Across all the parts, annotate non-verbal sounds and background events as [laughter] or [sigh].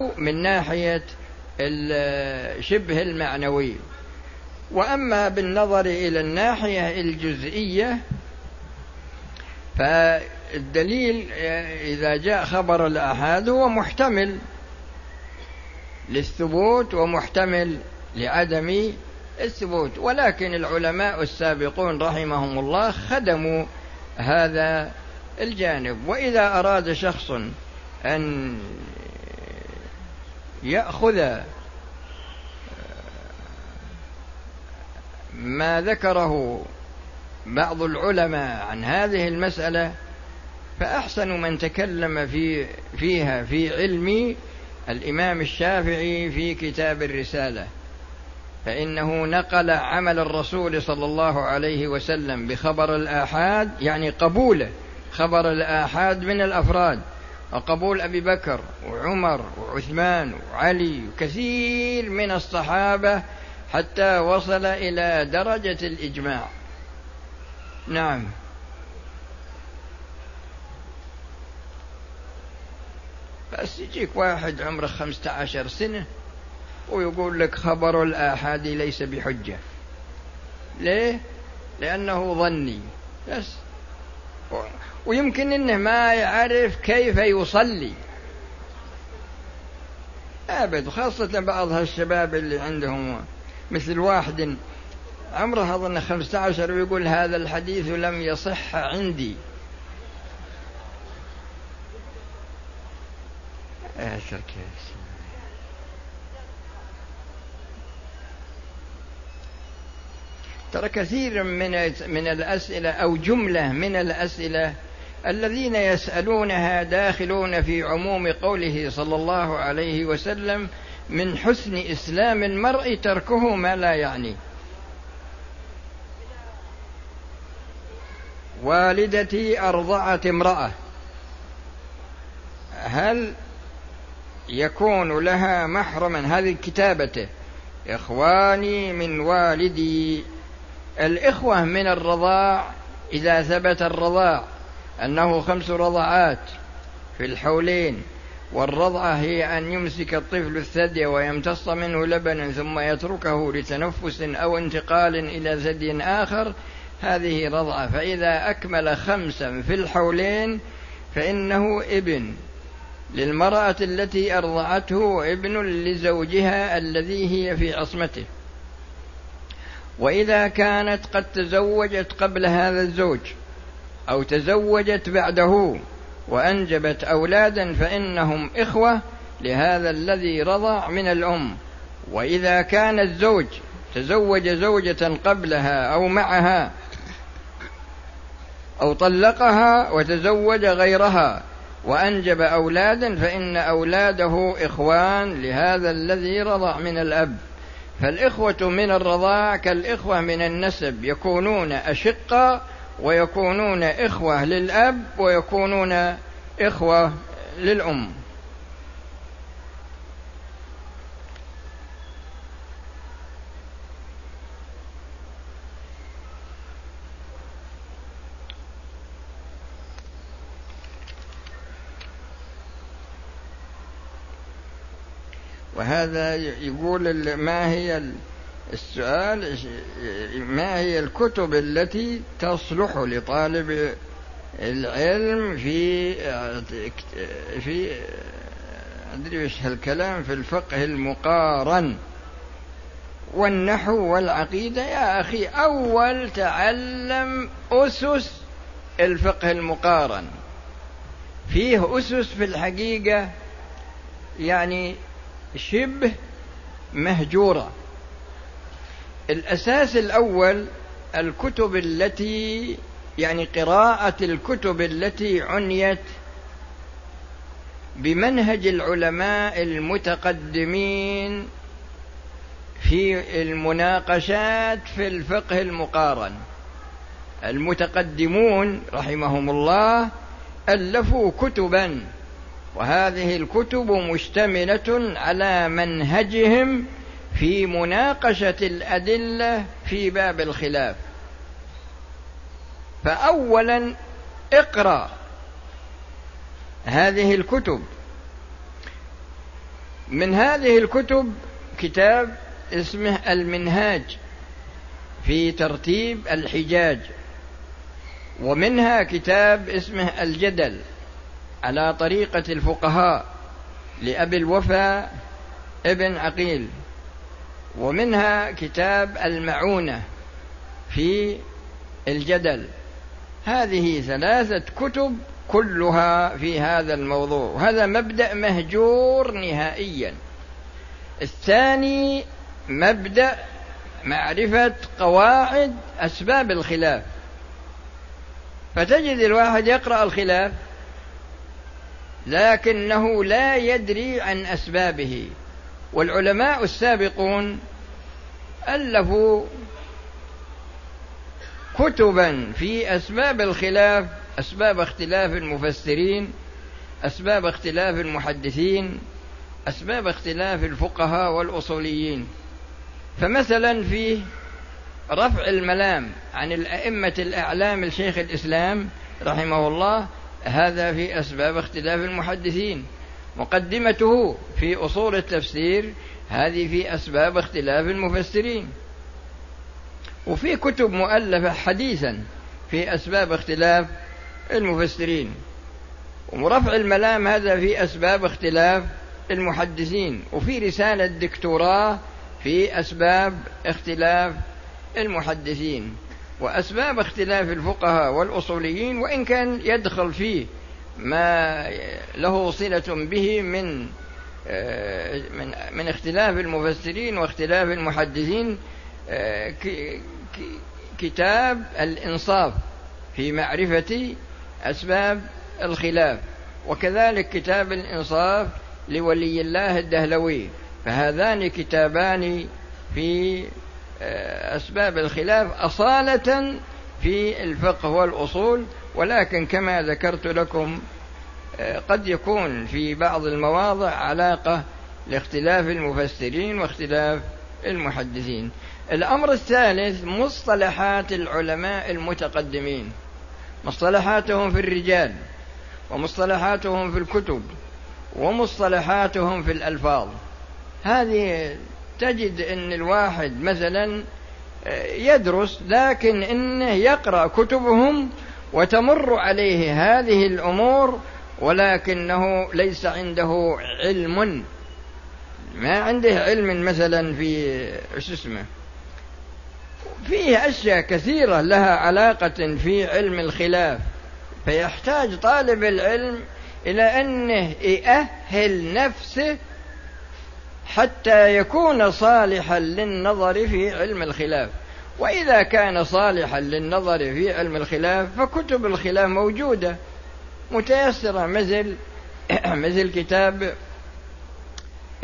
من ناحية شبه المعنوي. وأما بالنظر إلى الناحية الجزئية فالدليل إذا جاء خبر الآحاد هو محتمل للثبوت ومحتمل لعدم الثبوت. ولكن العلماء السابقون رحمهم الله خدموا هذا الجانب. وإذا أراد شخص أن يأخذ ما ذكره بعض العلماء عن هذه المسألة فأحسن من تكلم في فيها في علم الإمام الشافعي في كتاب الرسالة. فإنه نقل عمل الرسول صلى الله عليه وسلم بخبر الآحاد يعني قبوله خبر الآحاد من الأفراد. وقبول أبي بكر وعمر وعثمان وعلي وكثير من الصحابة حتى وصل إلى درجة الإجماع. نعم. بس يجيك واحد عمره خمسة عشر سنة ويقول لك خبر الآحاد ليس بحجة. ليه؟ لأنه ظني. بس. ويمكن إنه ما يعرف كيف يصلي. أبد خاصة بعض هالشباب اللي عندهم مثل واحد عمره خمسة عشر ويقول هذا الحديث لم يصح عندي. اترك ترى كثير من من الأسئلة أو جملة من الأسئلة الذين يسألونها داخلون في عموم قوله صلى الله عليه وسلم من حسن إسلام المرء تركه ما لا يعني. والدتي أرضعت امرأة. هل يكون لها محرما؟ هذه كتابته. إخواني من والدي. الإخوة من الرضاع إذا ثبت الرضاع أنه خمس رضعات في الحولين والرضعة هي أن يمسك الطفل الثدي ويمتص منه لبنا ثم يتركه لتنفس أو انتقال إلى ثدي آخر هذه رضعة فإذا أكمل خمسا في الحولين فإنه ابن للمرأة التي أرضعته ابن لزوجها الذي هي في عصمته. وإذا كانت قد تزوجت قبل هذا الزوج أو تزوجت بعده وأنجبت أولادا فإنهم إخوة لهذا الذي رضع من الأم. وإذا كان الزوج تزوج زوجة قبلها أو معها أو طلقها وتزوج غيرها وأنجب أولادا فإن أولاده إخوان لهذا الذي رضع من الأب. فالإخوة من الرضاع كالإخوة من النسب يكونون أشقة ويكونون إخوة للأب ويكونون إخوة للأم. وهذا يقول ما هي السؤال ما هي الكتب التي تصلح لطالب العلم في في أدري وش هالكلام في الفقه المقارن؟ والنحو والعقيدة. يا أخي أول تعلم أسس الفقه المقارن. فيه أسس في الحقيقة يعني شبه مهجورة. الأساس الأول الكتب التي يعني قراءة الكتب التي عنيت بمنهج العلماء المتقدمين في المناقشات في الفقه المقارن. المتقدمون رحمهم الله ألفوا كتبا وهذه الكتب مشتملة على منهجهم في مناقشة الأدلة في باب الخلاف. فأولا اقرأ هذه الكتب. من هذه الكتب كتاب اسمه المنهاج في ترتيب الحجاج ومنها كتاب اسمه الجدل. على طريقة الفقهاء لأبي الوفا ابن عقيل ومنها كتاب المعونة في الجدل. هذه ثلاثة كتب كلها في هذا الموضوع. وهذا مبدأ مهجور نهائيا. الثاني مبدأ معرفة قواعد أسباب الخلاف. فتجد الواحد يقرأ الخلاف لكنه لا يدري عن أسبابه. والعلماء السابقون ألفوا كتبا في أسباب الخلاف أسباب اختلاف المفسرين أسباب اختلاف المحدثين أسباب اختلاف الفقهاء والأصوليين. فمثلا في رفع الملام عن الأئمة الأعلام لشيخ الإسلام رحمه الله هذا في أسباب اختلاف المحدثين. مقدمته في أصول التفسير هذه في أسباب اختلاف المفسرين. وفي كتب مؤلفة حديثا في أسباب اختلاف المفسرين. ورفع الملام هذا في أسباب اختلاف المحدثين. وفي رسالة دكتوراه في أسباب اختلاف المحدثين. وأسباب اختلاف الفقهاء والأصوليين وإن كان يدخل فيه ما له صلة به من آه، من من اختلاف المفسرين واختلاف المحدثين آه، كتاب الإنصاف في معرفة أسباب الخلاف. وكذلك كتاب الإنصاف لولي الله الدهلوي فهذان كتابان في أسباب الخلاف أصالة في الفقه والأصول ولكن كما ذكرت لكم آه، قد يكون في بعض المواضع علاقة لاختلاف المفسرين واختلاف المحدثين. الأمر الثالث مصطلحات العلماء المتقدمين. مصطلحاتهم في الرجال ومصطلحاتهم في الكتب ومصطلحاتهم في الألفاظ. هذه تجد إن الواحد مثلا آه، يدرس لكن إنه يقرأ كتبهم وتمر عليه هذه الأمور ولكنه ليس عنده علم. ما عنده علم مثلا في شو اسمه فيه أشياء كثيرة لها علاقة في علم الخلاف. فيحتاج طالب العلم إلى أنه يأهل نفسه حتى يكون صالحا للنظر في علم الخلاف. وإذا كان صالحا للنظر في علم الخلاف فكتب الخلاف موجودة. متيسرة مثل [clears throat] مثل كتاب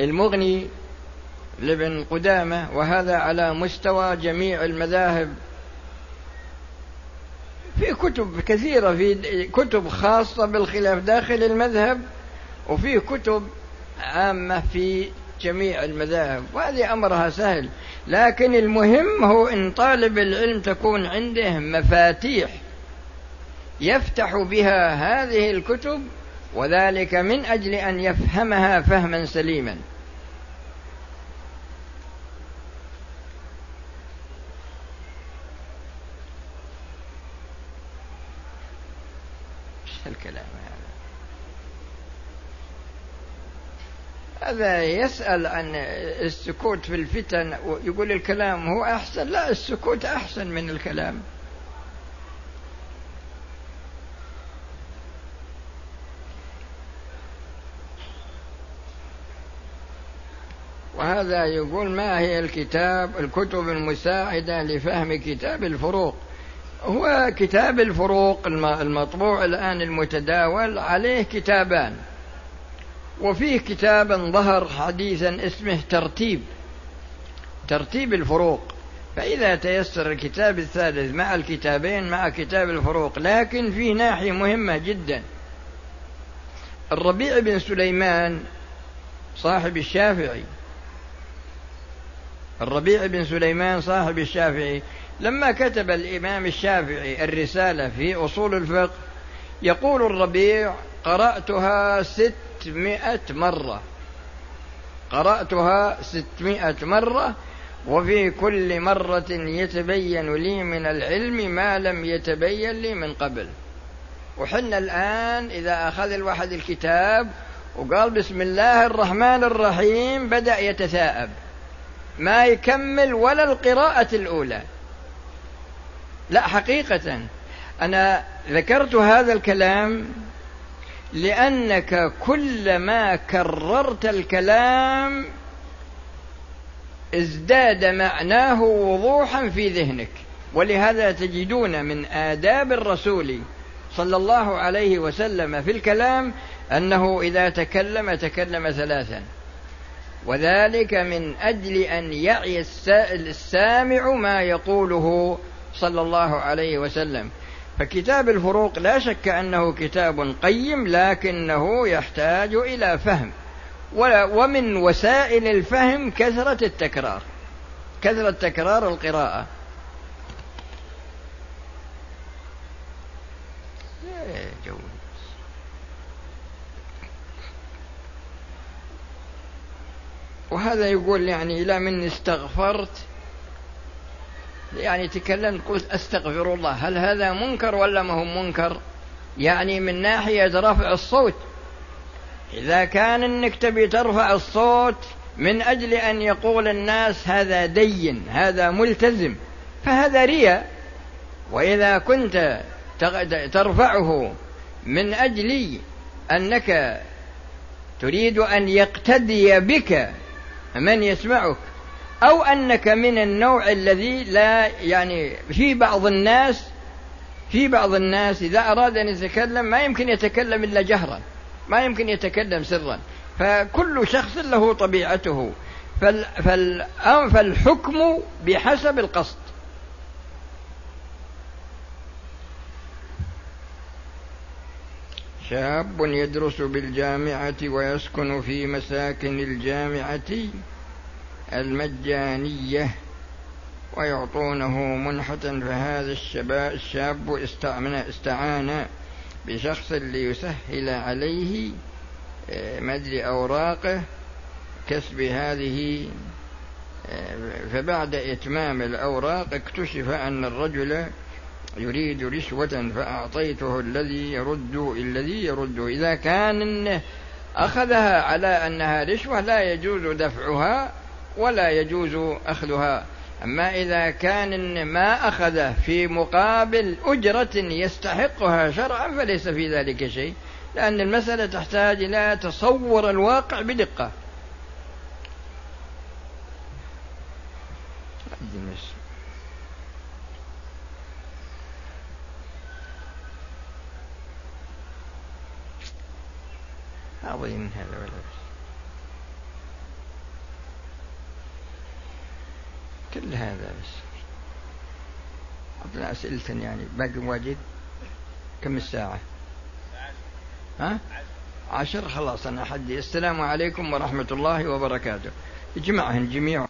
المغني لابن قدامة وهذا على مستوى جميع المذاهب. في كتب كثيرة في كتب خاصة بالخلاف داخل المذهب وفي كتب عامة في جميع المذاهب وهذه أمرها سهل. لكن المهم هو أن طالب العلم تكون عنده مفاتيح يفتح بها هذه الكتب وذلك من أجل أن يفهمها فهما سليما. الكلام هذا؟ يسأل عن السكوت في الفتن ويقول الكلام هو أحسن. لا السكوت أحسن من الكلام. وهذا يقول ما هي الكتاب الكتب المساعدة لفهم كتاب الفروق. هو كتاب الفروق المطبوع الآن المتداول عليه كتابان. وفيه كتابا ظهر حديثا اسمه ترتيب ترتيب الفروق. فإذا تيسر الكتاب الثالث مع الكتابين مع كتاب الفروق لكن في ناحية مهمة جدا. الربيع بن سليمان صاحب الشافعي الربيع بن سليمان صاحب الشافعي لما كتب الإمام الشافعي الرسالة في أصول الفقه يقول الربيع قرأتها ست ستمائة مرة. قرأتها ستمائة مرة وفي كل مرة يتبين لي من العلم ما لم يتبين لي من قبل. وحنا الآن إذا أخذ الواحد الكتاب وقال بسم الله الرحمن الرحيم بدأ يتثاءب. ما يكمل ولا القراءة الأولى. لا حقيقة. أنا ذكرت هذا الكلام لأنك كلما كررت الكلام ازداد معناه وضوحا في ذهنك. ولهذا تجدون من آداب الرسول صلى الله عليه وسلم في الكلام أنه إذا تكلم تكلم ثلاثا. وذلك من أجل أن يعي السامع ما يقوله صلى الله عليه وسلم. فكتاب الفروق لا شك أنه كتاب قيم لكنه يحتاج إلى فهم. ومن وسائل الفهم كثرة التكرار. كثرة تكرار القراءة. وهذا يقول يعني إلى من استغفرت يعني تكلمت قلت أستغفر الله. هل هذا منكر ولا ما هو منكر؟ يعني من ناحية رفع الصوت. إذا كان أنك تبي ترفع الصوت من أجل أن يقول الناس هذا دين هذا ملتزم فهذا رياء. وإذا كنت ترفعه من أجل أنك تريد أن يقتدي بك من يسمعك أو أنك من النوع الذي لا يعني في بعض الناس في بعض الناس إذا أراد أن يتكلم ما يمكن يتكلم إلا جهرا ما يمكن يتكلم سرا. فكل شخص له طبيعته. فالحكم بحسب القصد. شاب يدرس بالجامعة ويسكن في مساكن الجامعة. المجانية ويعطونه منحة فهذا الشباب الشاب استعان بشخص ليسهل عليه آه، مد أوراقه كسب هذه آه، فبعد إتمام الأوراق اكتشف أن الرجل يريد رشوة فأعطيته الذي يرد الذي يرد. إذا كان أخذها على أنها رشوة لا يجوز دفعها. ولا يجوز أخذها. أما إذا كان ما أخذ في مقابل أجرة يستحقها شرعا فليس في ذلك شيء لأن المسألة تحتاج إلى تصور الواقع بدقة. عظيم هذا ولا بس كل هذا بس. عطنا أسئلة يعني باقي واجد؟ كم الساعة؟ ها؟ عشر خلاص أنا حدي السلام عليكم ورحمة الله وبركاته. اجمعهن جميع